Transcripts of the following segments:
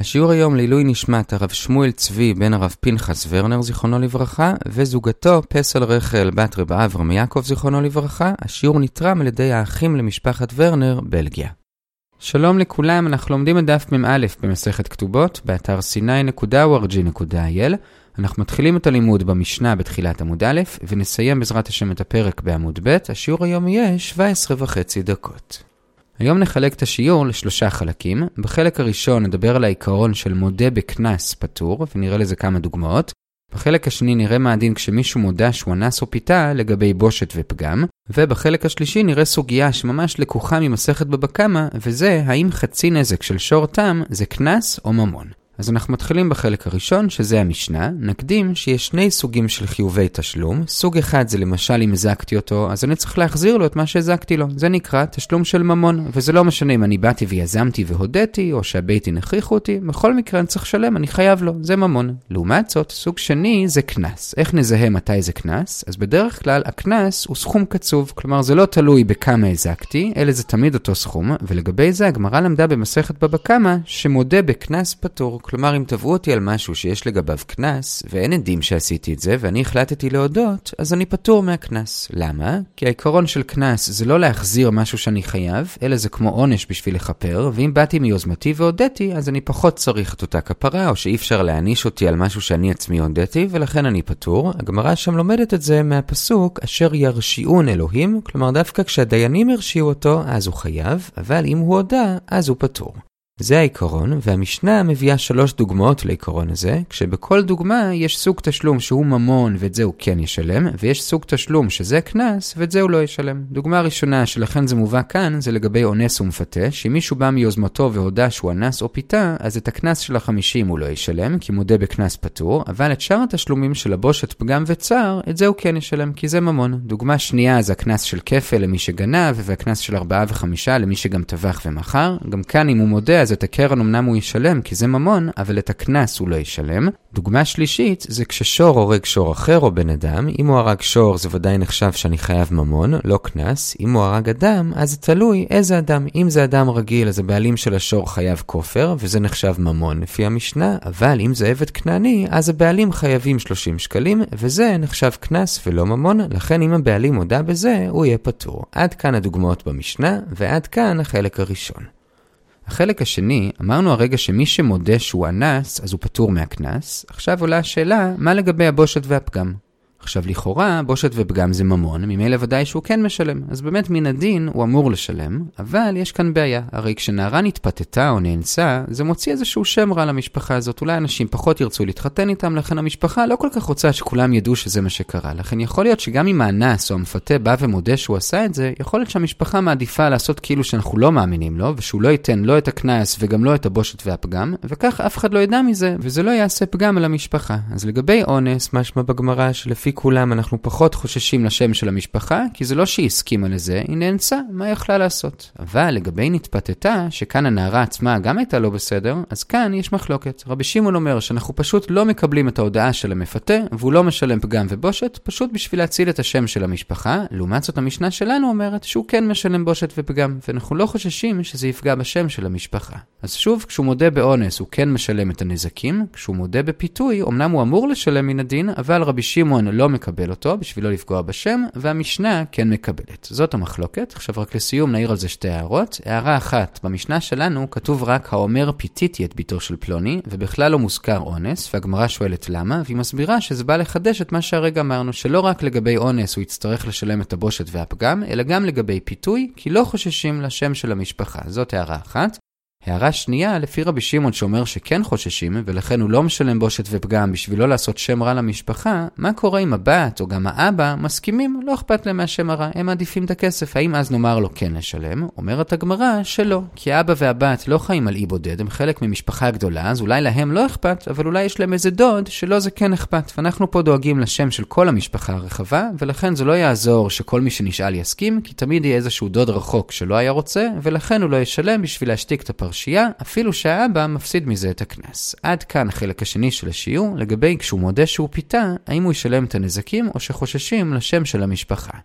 השיעור היום לעילוי נשמת הרב שמואל צבי בן הרב פנחס ורנר זיכרונו לברכה וזוגתו פסל רחל בת רב אברהם יעקב זיכרונו לברכה. השיעור נתרם על ידי האחים למשפחת ורנר, בלגיה. שלום לכולם, אנחנו לומדים את דף מ"א במסכת כתובות, באתר sny.org.il. אנחנו מתחילים את הלימוד במשנה בתחילת עמוד א', ונסיים בעזרת השם את הפרק בעמוד ב', השיעור היום יהיה 17 וחצי דקות. היום נחלק את השיעור לשלושה חלקים. בחלק הראשון נדבר על העיקרון של מודה בקנס פטור, ונראה לזה כמה דוגמאות. בחלק השני נראה מה הדין כשמישהו מודה שהוא אנס או פיתה לגבי בושת ופגם, ובחלק השלישי נראה סוגיה שממש לקוחה ממסכת בבא קמא, וזה האם חצי נזק של שור תם זה קנס או ממון. אז אנחנו מתחילים בחלק הראשון, שזה המשנה. נקדים שיש שני סוגים של חיובי תשלום. סוג אחד זה למשל אם הזקתי אותו, אז אני צריך להחזיר לו את מה שהזקתי לו. זה נקרא תשלום של ממון, וזה לא משנה אם אני באתי ויזמתי והודיתי, או שהבית דין הכריחו אותי, בכל מקרה אני צריך לשלם, אני חייב לו, זה ממון. לעומת זאת, סוג שני זה קנס. איך נזהה מתי זה קנס? אז בדרך כלל הקנס הוא סכום קצוב, כלומר זה לא תלוי בכמה הזקתי, אלא זה תמיד אותו סכום, ולגבי זה הגמרא למדה במסכת בבא קמא, שמודה בקנס פטור. כלומר, אם תבעו אותי על משהו שיש לגביו קנס, ואין עדים שעשיתי את זה, ואני החלטתי להודות, אז אני פטור מהקנס. למה? כי העיקרון של קנס זה לא להחזיר משהו שאני חייב, אלא זה כמו עונש בשביל לכפר, ואם באתי מיוזמתי והודיתי, אז אני פחות צריך את אותה כפרה, או שאי אפשר להעניש אותי על משהו שאני עצמי הודיתי, ולכן אני פטור. הגמרא שם לומדת את זה מהפסוק, אשר ירשיעון אלוהים, כלומר דווקא כשהדיינים הרשיעו אותו, אז הוא חייב, אבל אם הוא הודה, אז הוא פטור. זה העיקרון, והמשנה מביאה שלוש דוגמאות לעיקרון הזה, כשבכל דוגמה יש סוג תשלום שהוא ממון ואת זה הוא כן ישלם, ויש סוג תשלום שזה קנס ואת זה הוא לא ישלם. דוגמה ראשונה שלכן זה מובא כאן, זה לגבי אונס ומפתה, שאם מישהו בא מיוזמתו והודה שהוא אנס או פיתה, אז את הקנס של החמישים הוא לא ישלם, כי מודה בקנס פטור, אבל את שאר התשלומים של הבושת פגם וצער, את זה הוא כן ישלם, כי זה ממון. דוגמה שנייה זה הקנס של כפל למי שגנב, והקנס של ארבעה וחמישה למי שגם טבח ומכר. גם כאן אם הוא מודה אז את הקרן אמנם הוא ישלם, כי זה ממון, אבל את הקנס הוא לא ישלם. דוגמה שלישית זה כששור הורג שור אחר או בן אדם, אם הוא הרג שור זה ודאי נחשב שאני חייב ממון, לא קנס. אם הוא הרג אדם, אז זה תלוי איזה אדם. אם זה אדם רגיל, אז הבעלים של השור חייב כופר, וזה נחשב ממון לפי המשנה, אבל אם זה עבד כנעני, אז הבעלים חייבים 30 שקלים, וזה נחשב קנס ולא ממון, לכן אם הבעלים הודה בזה, הוא יהיה פטור. עד כאן הדוגמאות במשנה, ועד כאן החלק הראשון. החלק השני, אמרנו הרגע שמי שמודה שהוא אנס, אז הוא פטור מהקנס. עכשיו עולה השאלה, מה לגבי הבושת והפגם? עכשיו לכאורה, בושת ופגם זה ממון, ממילא ודאי שהוא כן משלם. אז באמת מן הדין הוא אמור לשלם, אבל יש כאן בעיה. הרי כשנערה נתפתתה או נאנסה, זה מוציא איזשהו שם רע למשפחה הזאת. אולי אנשים פחות ירצו להתחתן איתם, לכן המשפחה לא כל כך רוצה שכולם ידעו שזה מה שקרה. לכן יכול להיות שגם אם האנס או המפתה בא ומודה שהוא עשה את זה, יכול להיות שהמשפחה מעדיפה לעשות כאילו שאנחנו לא מאמינים לו, ושהוא לא ייתן לא את הקנס וגם לא את הבושת והפגם, וכך אף אחד לא ידע מזה, וזה לא יעשה פגם על המשפחה. אז לגבי אונס, משמע בגמרא שלפי כולם אנחנו פחות חוששים לשם של המשפחה, כי זה לא שהיא הסכימה לזה, היא נאנסה, מה היא יכלה לעשות? אבל לגבי נתפתתה, שכאן הנערה עצמה גם הייתה לא בסדר, אז כאן יש מחלוקת. רבי שמעון אומר שאנחנו פשוט לא מקבלים את ההודעה של המפתה, והוא לא משלם פגם ובושת, פשוט בשביל להציל את השם של המשפחה. לעומת זאת המשנה שלנו אומרת שהוא כן משלם בושת ופגם, ואנחנו לא חוששים שזה יפגע בשם של המשפחה. אז שוב, כשהוא מודה באונס הוא כן משלם את הנזקים, כשהוא מודה בפיתוי, אמנם הוא אמור לשלם מן הדין, אבל רבי שמעון לא מקבל אותו בשביל לא לפגוע בשם, והמשנה כן מקבלת. זאת המחלוקת. עכשיו רק לסיום נעיר על זה שתי הערות. הערה אחת, במשנה שלנו כתוב רק האומר פיתיתי את ביתו של פלוני, ובכלל לא מוזכר אונס, והגמרא שואלת למה, והיא מסבירה שזה בא לחדש את מה שהרגע אמרנו, שלא רק לגבי אונס הוא יצטרך לשלם את הבושת והפגם, אלא גם לגבי פיתוי, כי לא חוששים לשם של המשפחה. זאת הערה אחת. הערה שנייה, לפי רבי שמעון שאומר שכן חוששים, ולכן הוא לא משלם בושת ופגם בשביל לא לעשות שם רע למשפחה, מה קורה אם הבת או גם האבא מסכימים, לא אכפת להם מהשם הרע, הם מעדיפים את הכסף, האם אז נאמר לו כן לשלם? אומרת הגמרא שלא, כי האבא והבת לא חיים על אי בודד, הם חלק ממשפחה גדולה, אז אולי להם לא אכפת, אבל אולי יש להם איזה דוד שלא זה כן אכפת, ואנחנו פה דואגים לשם של כל המשפחה הרחבה, ולכן זה לא יעזור שכל מי שנשאל יסכים, כי תמיד יהיה איזשהו דוד רחוק שלא היה רוצה, ולכן הוא לא ישלם בשביל להשתיק את הפרשייה. פרשייה, אפילו שהאבא מפסיד מזה את הקנס. עד כאן החלק השני של השיעור, לגבי כשהוא מודה שהוא פיתה, האם הוא ישלם את הנזקים או שחוששים לשם של המשפחה.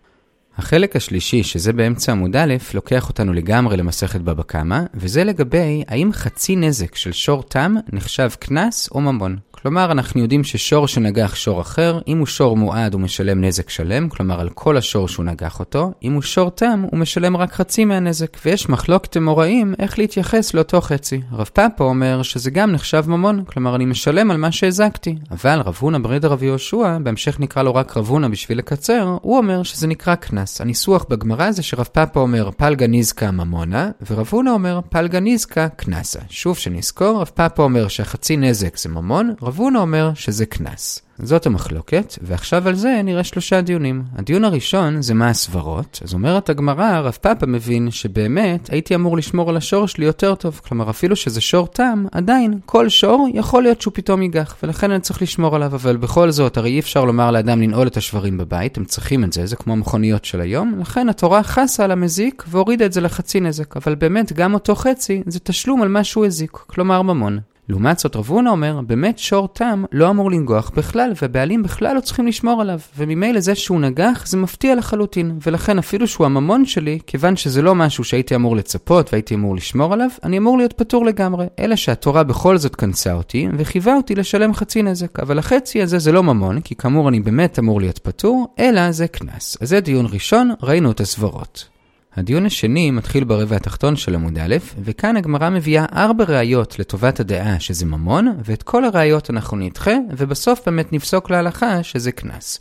החלק השלישי, שזה באמצע עמוד א', לוקח אותנו לגמרי למסכת בבא קמא, וזה לגבי האם חצי נזק של שור תם נחשב קנס או ממון. כלומר, אנחנו יודעים ששור שנגח שור אחר, אם הוא שור מועד הוא משלם נזק שלם, כלומר על כל השור שהוא נגח אותו, אם הוא שור תם הוא משלם רק חצי מהנזק, ויש מחלוקת אמוראים איך להתייחס לאותו חצי. רב פאפה אומר שזה גם נחשב ממון, כלומר אני משלם על מה שהזקתי. אבל רב הונא בריד רב יהושע, בהמשך נקרא לו רק רב הונא בשביל לקצר, הוא אומר שזה נקרא קנס. הניסוח בגמרא זה שרב פאפה אומר פלגה ניזקה ממונה, ורב הונא אומר פלגה ניזקה קנסה. שוב שנזכור, רב פאפה אומר שהחצי נזק זה ממון, רב הונא אומר שזה קנס. זאת המחלוקת, ועכשיו על זה נראה שלושה דיונים. הדיון הראשון זה מה הסברות, אז אומרת הגמרא, רב פאפה מבין שבאמת הייתי אמור לשמור על השור שלי יותר טוב. כלומר, אפילו שזה שור תם, עדיין כל שור יכול להיות שהוא פתאום ייגח, ולכן אני צריך לשמור עליו. אבל בכל זאת, הרי אי אפשר לומר לאדם לנעול את השברים בבית, הם צריכים את זה, זה כמו המכוניות של היום, לכן התורה חסה על המזיק והורידה את זה לחצי נזק. אבל באמת, גם אותו חצי זה תשלום על מה שהוא הזיק, כלומר ממון. לעומת זאת רב הונא אומר, באמת שור תם לא אמור לנגוח בכלל, והבעלים בכלל לא צריכים לשמור עליו, וממילא זה שהוא נגח זה מפתיע לחלוטין, ולכן אפילו שהוא הממון שלי, כיוון שזה לא משהו שהייתי אמור לצפות והייתי אמור לשמור עליו, אני אמור להיות פטור לגמרי. אלא שהתורה בכל זאת כנסה אותי, וחייבה אותי לשלם חצי נזק, אבל החצי הזה זה לא ממון, כי כאמור אני באמת אמור להיות פטור, אלא זה קנס. אז זה דיון ראשון, ראינו את הסברות. הדיון השני מתחיל ברבע התחתון של עמוד א', וכאן הגמרא מביאה ארבע ראיות לטובת הדעה שזה ממון, ואת כל הראיות אנחנו נדחה, ובסוף באמת נפסוק להלכה שזה קנס.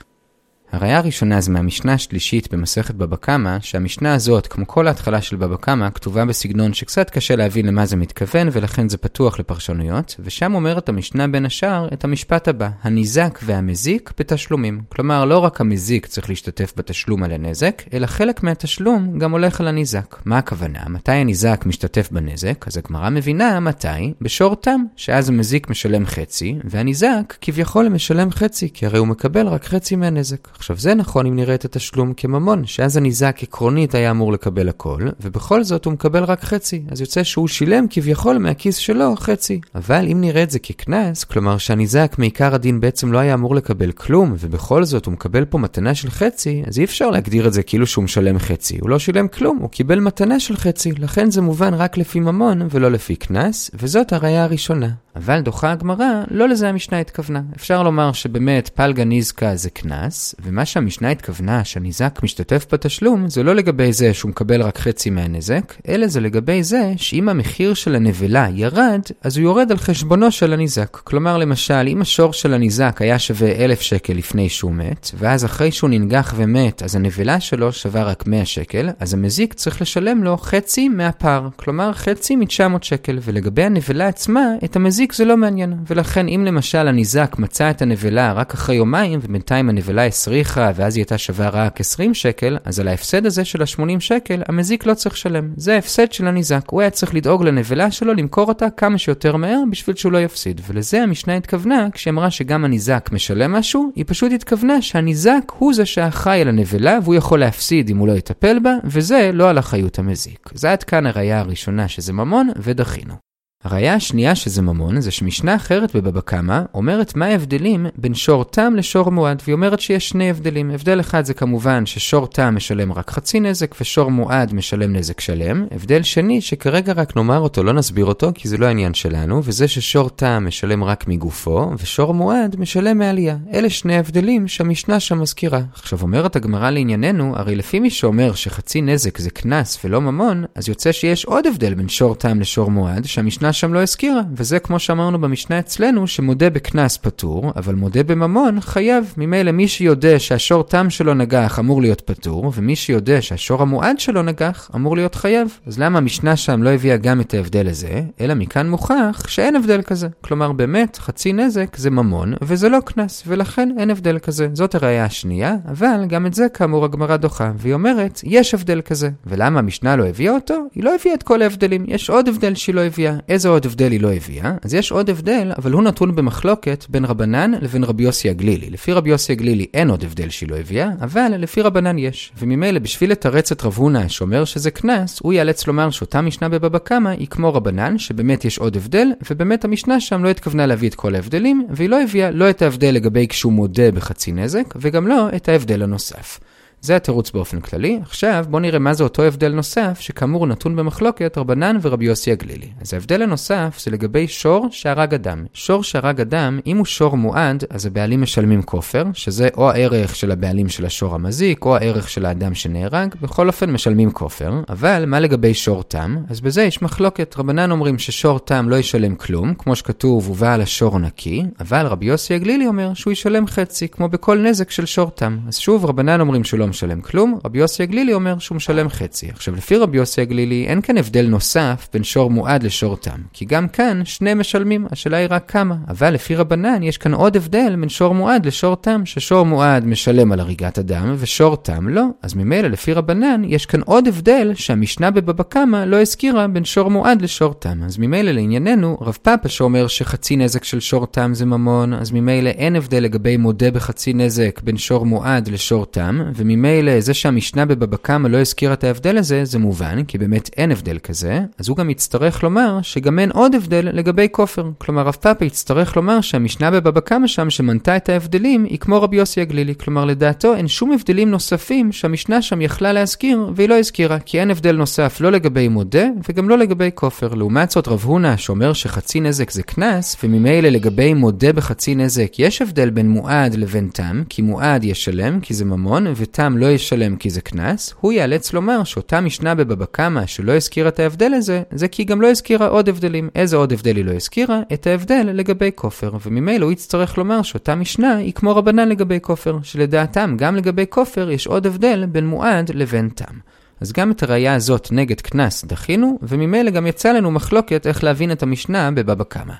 הראיה הראשונה זה מהמשנה השלישית במסכת בבא קמא, שהמשנה הזאת, כמו כל ההתחלה של בבא קמא, כתובה בסגנון שקצת קשה להבין למה זה מתכוון, ולכן זה פתוח לפרשנויות, ושם אומרת המשנה בין השאר את המשפט הבא, הניזק והמזיק בתשלומים. כלומר, לא רק המזיק צריך להשתתף בתשלום על הנזק, אלא חלק מהתשלום גם הולך על הניזק. מה הכוונה? מתי הניזק משתתף בנזק? אז הגמרא מבינה מתי, בשור תם, שאז המזיק משלם חצי, והניזק כביכול משלם חצי, כי הרי הוא מקבל רק חצי מהנזק. עכשיו זה נכון אם נראה את התשלום כממון, שאז הניזק עקרונית היה אמור לקבל הכל, ובכל זאת הוא מקבל רק חצי, אז יוצא שהוא שילם כביכול מהכיס שלו חצי. אבל אם נראה את זה כקנס, כלומר שהניזק מעיקר הדין בעצם לא היה אמור לקבל כלום, ובכל זאת הוא מקבל פה מתנה של חצי, אז אי אפשר להגדיר את זה כאילו שהוא משלם חצי. הוא לא שילם כלום, הוא קיבל מתנה של חצי, לכן זה מובן רק לפי ממון ולא לפי קנס, וזאת הראייה הראשונה. אבל דוחה הגמרא, לא לזה המשנה התכוונה. אפשר לומר שבאמת פלגה ניזקה זה קנס, ומה שהמשנה התכוונה שהניזק משתתף בתשלום, זה לא לגבי זה שהוא מקבל רק חצי מהנזק, אלא זה לגבי זה שאם המחיר של הנבלה ירד, אז הוא יורד על חשבונו של הניזק. כלומר, למשל, אם השור של הניזק היה שווה אלף שקל לפני שהוא מת, ואז אחרי שהוא ננגח ומת, אז הנבלה שלו שווה רק 100 שקל, אז המזיק צריך לשלם לו חצי מהפער, כלומר חצי מ-900 שקל, ולגבי הנבלה עצמה, את המזיק זה לא מעניין. ולכן אם למשל הניזק מצא את הנבלה רק אחרי יומיים, ובינתיים הנבלה הסריחה ואז היא הייתה שווה רק 20 שקל, אז על ההפסד הזה של ה-80 שקל, המזיק לא צריך לשלם. זה ההפסד של הניזק. הוא היה צריך לדאוג לנבלה שלו, למכור אותה כמה שיותר מהר בשביל שהוא לא יפסיד. ולזה המשנה התכוונה, כשהיא אמרה שגם הניזק משלם משהו, היא פשוט התכוונה שהניזק הוא זה שאחראי על הנבלה, והוא יכול להפסיד אם הוא לא יטפל בה, וזה לא על אחריות המזיק. זה עד כאן הראייה הראשונה שזה ממון, ודחינו. הראיה השנייה שזה ממון, זה שמשנה אחרת בבבא קמא אומרת מה ההבדלים בין שור תם לשור מועד, והיא אומרת שיש שני הבדלים. הבדל אחד זה כמובן ששור תם משלם רק חצי נזק, ושור מועד משלם נזק שלם. הבדל שני, שכרגע רק נאמר אותו, לא נסביר אותו, כי זה לא העניין שלנו, וזה ששור תם משלם רק מגופו, ושור מועד משלם מעלייה. אלה שני הבדלים שהמשנה שם מזכירה. עכשיו אומרת הגמרא לענייננו, הרי לפי מי שאומר שחצי נזק זה קנס ולא ממון, אז יוצא שיש עוד הבדל בין שור תם לשור מועד, שהמשנה שם לא הזכירה, וזה כמו שאמרנו במשנה אצלנו, שמודה בקנס פטור, אבל מודה בממון חייב. ממילא מי שיודע שהשור תם שלו נגח אמור להיות פטור, ומי שיודע שהשור המועד שלו נגח אמור להיות חייב. אז למה המשנה שם לא הביאה גם את ההבדל הזה, אלא מכאן מוכח שאין הבדל כזה. כלומר באמת, חצי נזק זה ממון, וזה לא קנס, ולכן אין הבדל כזה. זאת הראייה השנייה, אבל גם את זה כאמור הגמרא דוחה, והיא אומרת, יש הבדל כזה. ולמה המשנה לא הביאה אותו? היא לא הביאה את כל ההבדלים. יש עוד הבדל שהיא לא הביאה. איזה עוד הבדל היא לא הביאה, אז יש עוד הבדל, אבל הוא נתון במחלוקת בין רבנן לבין רבי יוסי הגלילי. לפי רבי יוסי הגלילי אין עוד הבדל שהיא לא הביאה, אבל לפי רבנן יש. וממילא בשביל לתרץ את רב הונא שאומר שזה קנס, הוא ייאלץ לומר שאותה משנה בבבא קמא היא כמו רבנן, שבאמת יש עוד הבדל, ובאמת המשנה שם לא התכוונה להביא את כל ההבדלים, והיא לא הביאה לא את ההבדל לגבי כשהוא מודה בחצי נזק, וגם לא את ההבדל הנוסף. זה התירוץ באופן כללי. עכשיו בואו נראה מה זה אותו הבדל נוסף, שכאמור נתון במחלוקת רבנן ורבי יוסי הגלילי. אז ההבדל הנוסף זה לגבי שור שהרג אדם. שור שהרג אדם, אם הוא שור מועד, אז הבעלים משלמים כופר, שזה או הערך של הבעלים של השור המזיק, או הערך של האדם שנהרג, בכל אופן משלמים כופר. אבל מה לגבי שור תם? אז בזה יש מחלוקת. רבנן אומרים ששור תם לא ישלם כלום, כמו שכתוב, ובא על השור נקי, אבל רבי יוסי הגלילי אומר שהוא ישלם חצי, כמו בכל נזק של שור תם. אז שוב, רבנן אומרים שהוא לא משלם כלום, רבי יוסי הגלילי אומר שהוא משלם חצי. עכשיו, לפי רבי יוסי הגלילי, אין כאן הבדל נוסף בין שור מועד לשור תם, כי גם כאן שני משלמים, השאלה היא רק כמה. אבל לפי רבנן, יש כאן עוד הבדל בין שור מועד לשור תם, ששור מועד משלם על הריגת אדם, ושור תם לא. אז ממילא, לפי רבנן, יש כאן עוד הבדל שהמשנה בבבא קמא לא הזכירה בין שור מועד לשור תם. אז ממילא לענייננו, רב פאפה שאומר שחצי נזק של שור תם זה ממון, אז ממילא אין הבדל לגבי מודה בחצי נזק בין שור מועד לשור תם, וממילא זה שהמשנה בבבא קמא לא הזכירה את ההבדל הזה, זה מובן, כי באמת אין הבדל כזה, אז הוא גם יצטרך לומר שגם אין עוד הבדל לגבי כופר. כלומר, רב פאפה יצטרך לומר שהמשנה בבבא קמא שם שמנתה את ההבדלים היא כמו רבי יוסי הגלילי. כלומר, לדעתו אין שום הבדלים נוספים שהמשנה שם יכלה להזכיר, והיא לא הזכירה, כי אין הבדל נוסף לא לגבי מודה וגם לא לגבי כופר. לעומת זאת, רב הונא שאומר שחצי נזק זה קנס, וממילא לגבי מודה בחצי נזק יש הבדל בין מועד לבין תם, כי מועד ישלם כי זה ממון, ותם לא ישלם כי זה קנס, הוא ייאלץ לומר שאותה משנה בבבא קמא שלא הזכירה את ההבדל הזה, זה כי היא גם לא הזכירה עוד הבדלים. איזה עוד הבדל היא לא הזכירה? את ההבדל לגבי כופר, וממילא הוא יצטרך לומר שאותה משנה היא כמו רבנן לגבי כופר, שלדעתם גם לגבי כופר יש עוד הבדל בין מועד לבין תם. אז גם את הראייה הזאת נגד קנס דחינו, וממילא גם יצא לנו מחלוקת איך להבין את המשנה בבבא קמא.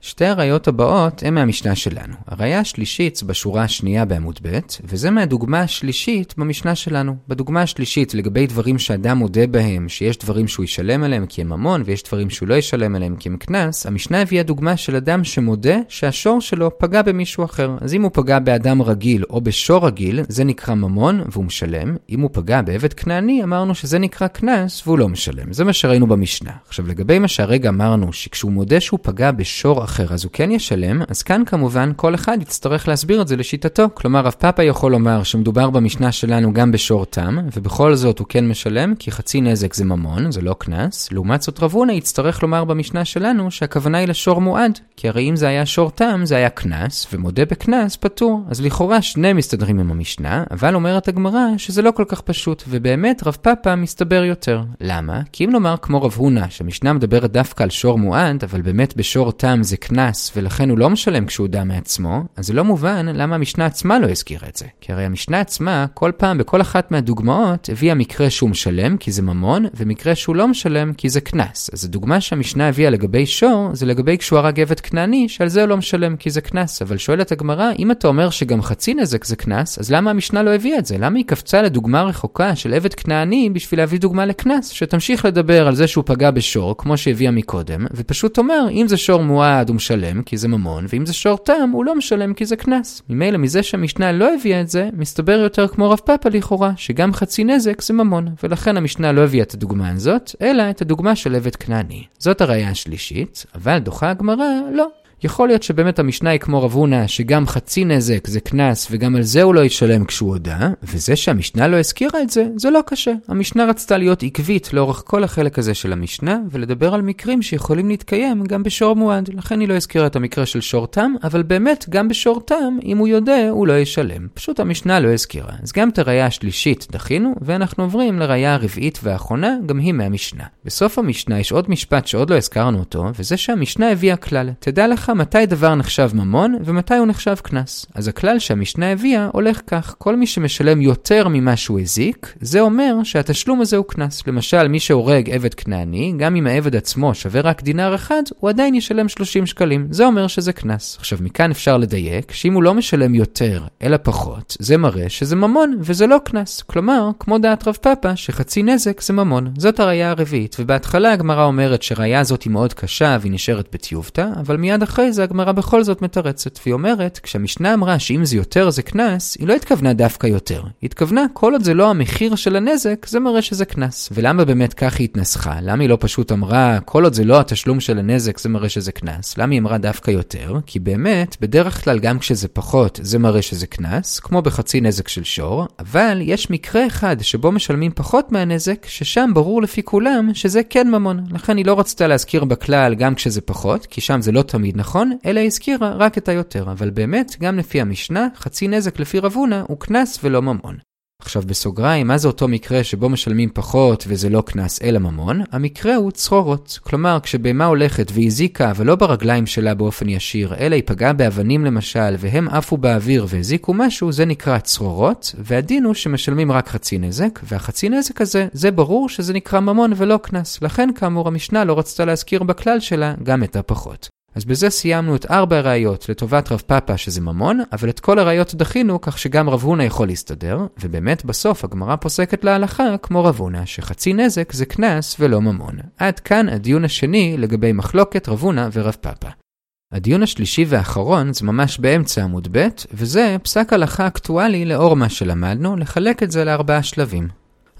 שתי הראיות הבאות הן מהמשנה שלנו. הראיה השלישית בשורה השנייה בעמוד ב', וזה מהדוגמה השלישית במשנה שלנו. בדוגמה השלישית, לגבי דברים שאדם מודה בהם, שיש דברים שהוא ישלם עליהם כי הם ממון, ויש דברים שהוא לא ישלם עליהם כי הם קנס, המשנה הביאה דוגמה של אדם שמודה שהשור שלו פגע במישהו אחר. אז אם הוא פגע באדם רגיל או בשור רגיל, זה נקרא ממון והוא משלם. אם הוא פגע בעבד כנעני, אמרנו שזה נקרא קנס והוא לא משלם. זה מה שראינו במשנה. עכשיו, לגבי מה שהרגע אמרנו, שכשהוא מודה שהוא פגע בשור אחר, אז הוא כן ישלם, אז כאן כמובן כל אחד יצטרך להסביר את זה לשיטתו. כלומר, רב פאפה יכול לומר שמדובר במשנה שלנו גם בשור תם, ובכל זאת הוא כן משלם, כי חצי נזק זה ממון, זה לא קנס. לעומת זאת רב הונא יצטרך לומר במשנה שלנו שהכוונה היא לשור מועד, כי הרי אם זה היה שור תם, זה היה קנס, ומודה בקנס פטור. אז לכאורה שני מסתדרים עם המשנה, אבל אומרת הגמרא שזה לא כל כך פשוט, ובאמת רב פאפה מסתבר יותר. למה? כי אם נאמר כמו רב הונא, שהמשנה מדברת דווקא על שור מועד, אבל באמת בשור תם זה קנס, ולכן הוא לא משלם כשהוא הודה מעצמו, אז זה לא מובן למה המשנה עצמה לא הזכירה את זה. כי הרי המשנה עצמה, כל פעם בכל אחת מהדוגמאות, הביאה מקרה שהוא משלם כי זה ממון, ומקרה שהוא לא משלם כי זה קנס. אז הדוגמה שהמשנה הביאה לגבי שור, זה לגבי כשהוא הרג עבד כנעני, שעל זה הוא לא משלם כי זה קנס. אבל שואלת הגמרא, אם אתה אומר שגם חצי נזק זה קנס, אז למה המשנה לא הביאה את זה? למה היא קפצה לדוגמה רחוקה של עבד כנעני בשביל להביא דוגמה לקנס? שתמשיך לדבר על זה שהוא פגע בשור, כמו שהביאה מקודם, ופשוט אומר, אם זה שור מועד הוא משלם כי זה ממון, ואם זה שור תם הוא לא משלם כי זה קנס. ממילא מזה שהמשנה לא הביאה את זה, מסתבר יותר כמו רב פאפה לכאורה, שגם חצי נזק זה ממון, ולכן המשנה לא הביאה את הדוגמה הזאת, אלא את הדוגמה של עבד כנעני. זאת הראייה השלישית, אבל דוחה הגמרא, לא. יכול להיות שבאמת המשנה היא כמו רב הונא, שגם חצי נזק זה קנס, וגם על זה הוא לא ישלם כשהוא הודה, וזה שהמשנה לא הזכירה את זה, זה לא קשה. המשנה רצתה להיות עקבית לאורך כל החלק הזה של המשנה, ולדבר על מקרים שיכולים להתקיים גם בשור מועד. לכן היא לא הזכירה את המקרה של שור תם, אבל באמת, גם בשור תם, אם הוא יודע, הוא לא ישלם. פשוט המשנה לא הזכירה. אז גם את הראייה השלישית דחינו, ואנחנו עוברים לראייה הרביעית והאחרונה, גם היא מהמשנה. בסוף המשנה יש עוד משפט שעוד לא הזכרנו אותו, וזה שהמשנה הביאה כלל. תדע לך מתי דבר נחשב ממון ומתי הוא נחשב קנס. אז הכלל שהמשנה הביאה הולך כך, כל מי שמשלם יותר ממה שהוא הזיק, זה אומר שהתשלום הזה הוא קנס. למשל, מי שהורג עבד כנעני, גם אם העבד עצמו שווה רק דינר אחד, הוא עדיין ישלם 30 שקלים. זה אומר שזה קנס. עכשיו, מכאן אפשר לדייק שאם הוא לא משלם יותר, אלא פחות, זה מראה שזה ממון וזה לא קנס. כלומר, כמו דעת רב פאפה, שחצי נזק זה ממון. זאת הראייה הרביעית, ובהתחלה הגמרא אומרת שהראייה הזאת היא מאוד קשה והיא נשארת בטיובטה, אבל מיד אחרי אחרי זה הגמרא בכל זאת מתרצת, והיא אומרת, כשהמשנה אמרה שאם זה יותר זה קנס, היא לא התכוונה דווקא יותר. היא התכוונה, כל עוד זה לא המחיר של הנזק, זה מראה שזה קנס. ולמה באמת כך היא התנסחה? למה היא לא פשוט אמרה, כל עוד זה לא התשלום של הנזק, זה מראה שזה קנס? למה היא אמרה דווקא יותר? כי באמת, בדרך כלל גם כשזה פחות, זה מראה שזה קנס, כמו בחצי נזק של שור, אבל יש מקרה אחד שבו משלמים פחות מהנזק, ששם ברור לפי כולם שזה כן ממון. לכן היא לא רצתה להזכיר בכלל גם כשזה פחות, כי שם זה לא תמיד נכון, אלא הזכירה רק את היותר. אבל באמת, גם לפי המשנה, חצי נזק לפי רבונה הוא קנס ולא ממון. עכשיו בסוגריים, מה זה אותו מקרה שבו משלמים פחות וזה לא קנס אלא ממון? המקרה הוא צרורות. כלומר, כשבהמה הולכת והזיקה, לא ברגליים שלה באופן ישיר, אלא היא פגעה באבנים למשל, והם עפו באוויר והזיקו משהו, זה נקרא צרורות, והדין הוא שמשלמים רק חצי נזק, והחצי נזק הזה, זה ברור שזה נקרא ממון ולא קנס. לכן, כאמור, המשנה לא רצתה להזכיר בכלל שלה גם את הפחות. אז בזה סיימנו את ארבע הראיות לטובת רב פאפה שזה ממון, אבל את כל הראיות דחינו כך שגם רב הונא יכול להסתדר, ובאמת בסוף הגמרא פוסקת להלכה כמו רב הונא, שחצי נזק זה קנס ולא ממון. עד כאן הדיון השני לגבי מחלוקת רב הונא ורב פאפה. הדיון השלישי והאחרון זה ממש באמצע עמוד ב', וזה פסק הלכה אקטואלי לאור מה שלמדנו, לחלק את זה לארבעה שלבים.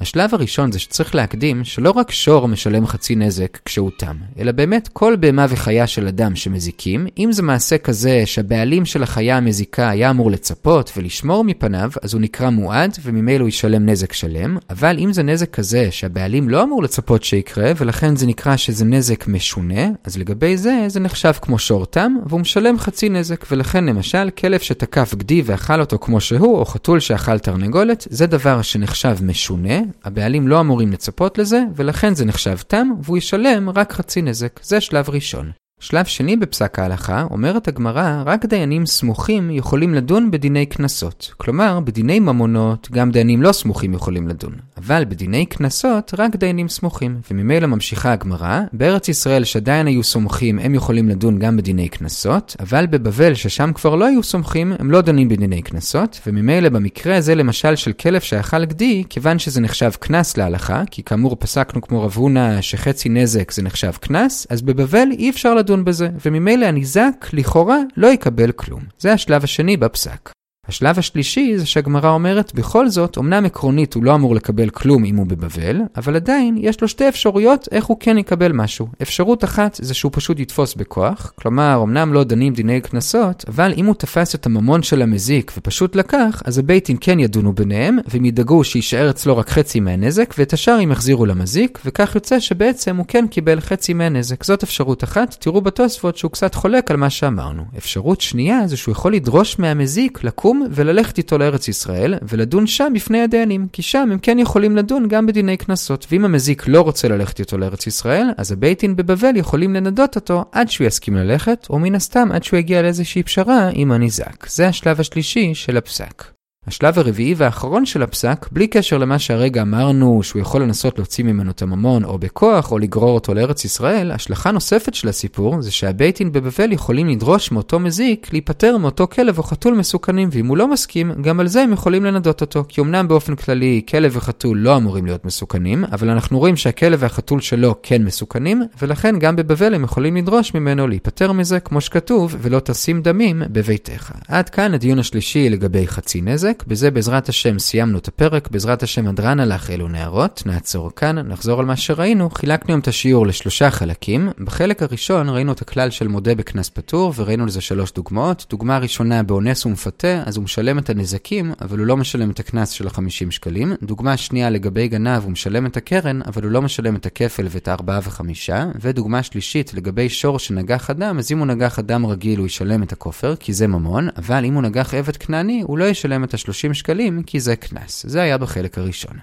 השלב הראשון זה שצריך להקדים שלא רק שור משלם חצי נזק כשהוא תם, אלא באמת כל בהמה וחיה של אדם שמזיקים, אם זה מעשה כזה שהבעלים של החיה המזיקה היה אמור לצפות ולשמור מפניו, אז הוא נקרא מועד וממילא הוא ישלם נזק שלם, אבל אם זה נזק כזה שהבעלים לא אמור לצפות שיקרה, ולכן זה נקרא שזה נזק משונה, אז לגבי זה זה נחשב כמו שור תם, והוא משלם חצי נזק, ולכן למשל כלב שתקף גדי ואכל אותו כמו שהוא, או חתול שאכל תרנגולת, זה דבר שנחשב משונה, הבעלים לא אמורים לצפות לזה, ולכן זה נחשב תם, והוא ישלם רק חצי נזק. זה שלב ראשון. שלב שני בפסק ההלכה, אומרת הגמרא, רק דיינים סמוכים יכולים לדון בדיני קנסות. כלומר, בדיני ממונות, גם דיינים לא סמוכים יכולים לדון. אבל בדיני קנסות, רק דיינים סמוכים. וממילא ממשיכה הגמרא, בארץ ישראל שעדיין היו סומכים, הם יכולים לדון גם בדיני קנסות, אבל בבבל, ששם כבר לא היו סומכים, הם לא דנים בדיני קנסות, וממילא במקרה הזה למשל של כלב שאכל גדי, כיוון שזה נחשב קנס להלכה, כי כאמור פסקנו כמו רב הונא שחצי נזק זה נחשב קנס, אז בבבל אי אפשר לדון לדון בזה, וממילא הניזק, לכאורה, לא יקבל כלום. זה השלב השני בפסק. השלב השלישי זה שהגמרא אומרת, בכל זאת, אמנם עקרונית הוא לא אמור לקבל כלום אם הוא בבבל, אבל עדיין יש לו שתי אפשרויות איך הוא כן יקבל משהו. אפשרות אחת זה שהוא פשוט יתפוס בכוח, כלומר, אמנם לא דנים דיני קנסות, אבל אם הוא תפס את הממון של המזיק ופשוט לקח, אז הבייטים כן ידונו ביניהם, והם ידאגו שיישאר אצלו רק חצי מהנזק, ואת השאר הם יחזירו למזיק, וכך יוצא שבעצם הוא כן קיבל חצי מהנזק. זאת אפשרות אחת, תראו בתוספות שהוא קצת חולק על מה שאמרנו. אפשרות שנייה זה שהוא יכול לדרוש מהמזיק לקום לקום וללכת איתו לארץ ישראל, ולדון שם בפני הדיינים, כי שם הם כן יכולים לדון גם בדיני קנסות. ואם המזיק לא רוצה ללכת איתו לארץ ישראל, אז הבית דין בבבל יכולים לנדות אותו עד שהוא יסכים ללכת, או מן הסתם עד שהוא יגיע לאיזושהי פשרה עם הניזק. זה השלב השלישי של הפסק. השלב הרביעי והאחרון של הפסק, בלי קשר למה שהרגע אמרנו שהוא יכול לנסות להוציא ממנו את הממון או בכוח או לגרור אותו לארץ ישראל, השלכה נוספת של הסיפור זה שהבייטין בבבל יכולים לדרוש מאותו מזיק להיפטר מאותו כלב או חתול מסוכנים, ואם הוא לא מסכים, גם על זה הם יכולים לנדות אותו. כי אמנם באופן כללי כלב וחתול לא אמורים להיות מסוכנים, אבל אנחנו רואים שהכלב והחתול שלו כן מסוכנים, ולכן גם בבבל הם יכולים לדרוש ממנו להיפטר מזה, כמו שכתוב, ולא תשים דמים בביתך. עד כאן הדיון השלישי לגבי חצי נזק. הפרק. בזה בעזרת השם סיימנו את הפרק, בעזרת השם הדרן הלך אלו נערות. נעצור כאן, נחזור על מה שראינו. חילקנו היום את השיעור לשלושה חלקים. בחלק הראשון ראינו את הכלל של מודה בקנס פטור, וראינו לזה שלוש דוגמאות. דוגמה ראשונה, באונס ומפתה, אז הוא משלם את הנזקים, אבל הוא לא משלם את הקנס של ה-50 שקלים. דוגמה שנייה, לגבי גנב, הוא משלם את הקרן, אבל הוא לא משלם את הכפל ואת הארבעה וחמישה. ודוגמה שלישית, לגבי שור שנגח אדם, אז אם הוא נגח אדם רגיל הוא ישלם את הכופר, כי זה ממון, אבל אם הוא נגח עבד כנעני, הוא לא ישלם את ה 30 שקלים כי זה קנס. זה היה בחלק הראשון.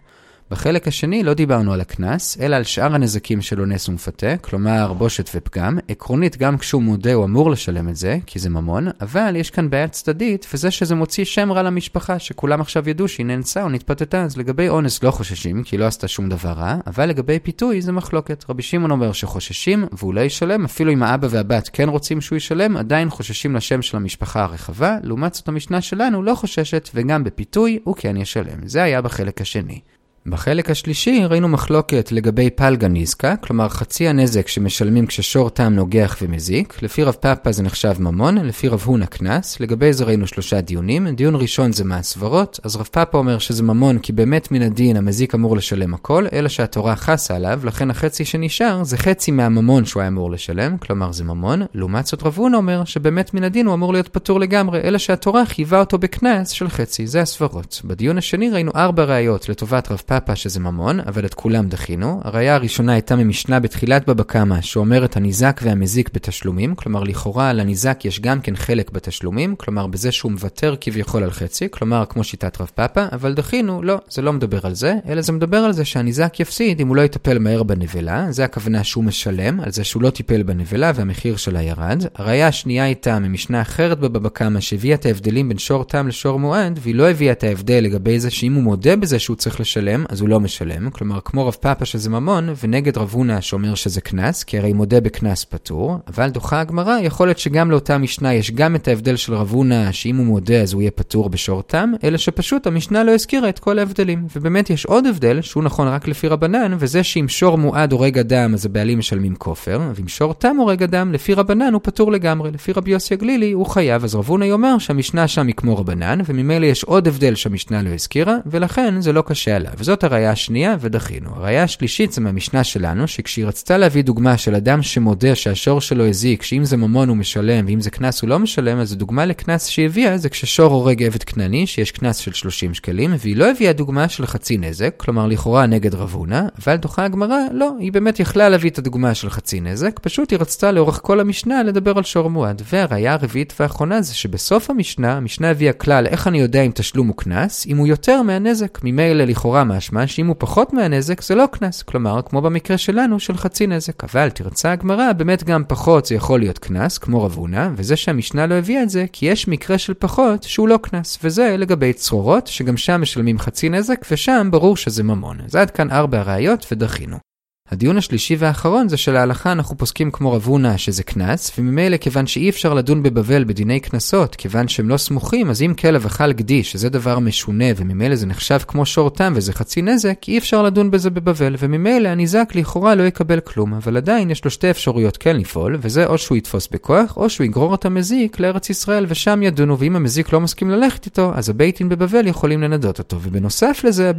בחלק השני לא דיברנו על הקנס, אלא על שאר הנזקים של אונס ומפתה, כלומר בושת ופגם. עקרונית, גם כשהוא מודה הוא אמור לשלם את זה, כי זה ממון, אבל יש כאן בעיה צדדית, וזה שזה מוציא שם רע למשפחה, שכולם עכשיו ידעו שהיא נאנסה או נתפתתה, אז לגבי אונס לא חוששים, כי לא עשתה שום דבר רע, אבל לגבי פיתוי זה מחלוקת. רבי שמעון אומר שחוששים, והוא לא ישלם, אפילו אם האבא והבת כן רוצים שהוא ישלם, עדיין חוששים לשם של המשפחה הרחבה, לעומת זאת המשנה שלנו לא חוששת, וגם בפיתוי הוא כן ישלם. זה היה בחלק השני. בחלק השלישי ראינו מחלוקת לגבי פלגה ניזקה, כלומר חצי הנזק שמשלמים כששור תם נוגח ומזיק, לפי רב פאפה זה נחשב ממון, לפי רב הונא קנס, לגבי זה ראינו שלושה דיונים, דיון ראשון זה מה הסברות, אז רב פאפה אומר שזה ממון כי באמת מן הדין המזיק אמור לשלם הכל, אלא שהתורה חסה עליו, לכן החצי שנשאר זה חצי מהממון שהוא היה אמור לשלם, כלומר זה ממון, לעומת זאת רב הונא אומר שבאמת מן הדין הוא אמור להיות פטור לגמרי, אלא שהתורה חייבה אותו בקנס של חצי, זה הסברות. בדיון השני ראינו ארבע ראיות לטובת רב פאפה שזה ממון, אבל את כולם דחינו. הראיה הראשונה הייתה ממשנה בתחילת בבא קמא, שאומרת הניזק והמזיק בתשלומים, כלומר לכאורה לניזק יש גם כן חלק בתשלומים, כלומר בזה שהוא מוותר כביכול על חצי, כלומר כמו שיטת רב פאפה, אבל דחינו, לא, זה לא מדבר על זה, אלא זה מדבר על זה שהניזק יפסיד אם הוא לא יטפל מהר בנבלה, זה הכוונה שהוא משלם, על זה שהוא לא טיפל בנבלה והמחיר שלה ירד. הראיה השנייה הייתה ממשנה אחרת בבבא קמא שהביאה את ההבדלים בין שור תם לשור מועד, והיא לא הביאה את ההבדל לגבי זה שאם הוא מודה בזה שהוא צריך לשלם, אז הוא לא משלם, כלומר כמו רב פאפה שזה ממון, ונגד רב הונא שאומר שזה קנס, כי הרי מודה בקנס פטור, אבל דוחה הגמרא, יכול להיות שגם לאותה משנה יש גם את ההבדל של רב הונא, שאם הוא מודה אז הוא יהיה פטור בשור תם, אלא שפשוט המשנה לא הזכירה את כל ההבדלים. ובאמת יש עוד הבדל, שהוא נכון רק לפי רבנן, וזה שאם שור מועד הורג אדם אז הבעלים משלמים כופר, ואם שור תם הורג אדם, לפי רבנן הוא פטור לגמרי, לפי רבי יוסי הגלילי הוא חייב, אז רב הונא יאמר שהמשנה שם היא כמו רבנן, וממילא יש עוד הבדל שהמשנה לא הזכירה, ולכן זה לא קשה עליו. הראייה השנייה, ודחינו. הראייה השלישית זה מהמשנה שלנו, שכשהיא רצתה להביא דוגמה של אדם שמודה שהשור שלו הזיק, שאם זה ממון הוא משלם, ואם זה קנס הוא לא משלם, אז הדוגמה לקנס שהיא הביאה זה כששור הורג עבד כנעני, שיש קנס של 30 שקלים, והיא לא הביאה דוגמה של חצי נזק, כלומר לכאורה נגד רב הונא, אבל דוחה הגמרא, לא, היא באמת יכלה להביא את הדוגמה של חצי נזק, פשוט היא רצתה לאורך כל המשנה לדבר על שור מועד. והראייה הרביעית והאחרונה זה שבסוף המשנה, המשנה הביאה כלל איך אני יודע אם תשלום הוא קנס, אם הוא יותר מהנזק. ממילא לכאורה משמע שאם הוא פחות מהנזק זה לא קנס, כלומר כמו במקרה שלנו של חצי נזק. אבל תרצה הגמרא, באמת גם פחות זה יכול להיות קנס, כמו רב הונא, וזה שהמשנה לא הביאה את זה, כי יש מקרה של פחות שהוא לא קנס, וזה לגבי צרורות, שגם שם משלמים חצי נזק, ושם ברור שזה ממון. אז עד כאן ארבע ראיות ודחינו. הדיון השלישי והאחרון זה שלהלכה אנחנו פוסקים כמו רב הונא שזה קנס, וממילא כיוון שאי אפשר לדון בבבל בדיני קנסות, כיוון שהם לא סמוכים, אז אם כלב אכל גדי, שזה דבר משונה, וממילא זה נחשב כמו שור תם וזה חצי נזק, אי אפשר לדון בזה בבבל, וממילא הניזק לכאורה לא יקבל כלום, אבל עדיין יש לו שתי אפשרויות כן לפעול, וזה או שהוא יתפוס בכוח, או שהוא יגרור את המזיק לארץ ישראל ושם ידונו, ואם המזיק לא מסכים ללכת איתו, אז הבייטין בבבל יכולים לנדות אותו, ובנוסף לזה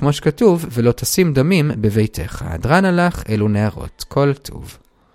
כמו שכתוב, ולא תשים דמים בביתך. הדרן הלך, אלו נערות. כל טוב.